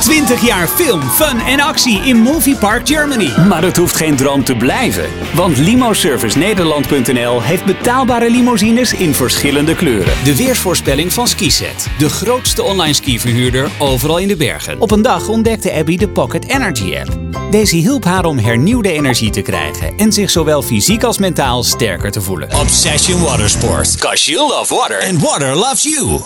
20 jaar film, fun en actie in Movie Park Germany. Maar het hoeft geen droom te blijven. Want limoservicenederland.nl heeft betaalbare limousines in verschillende kleuren. De weersvoorspelling van Skiset. De grootste online skiverhuurder overal in de bergen. Op een dag ontdekte Abby de Pocket Energy app. Deze hielp haar om hernieuwde energie te krijgen en zich zowel fysiek als mentaal sterker te voelen. Obsession Watersport. Cause you love water and water loves you.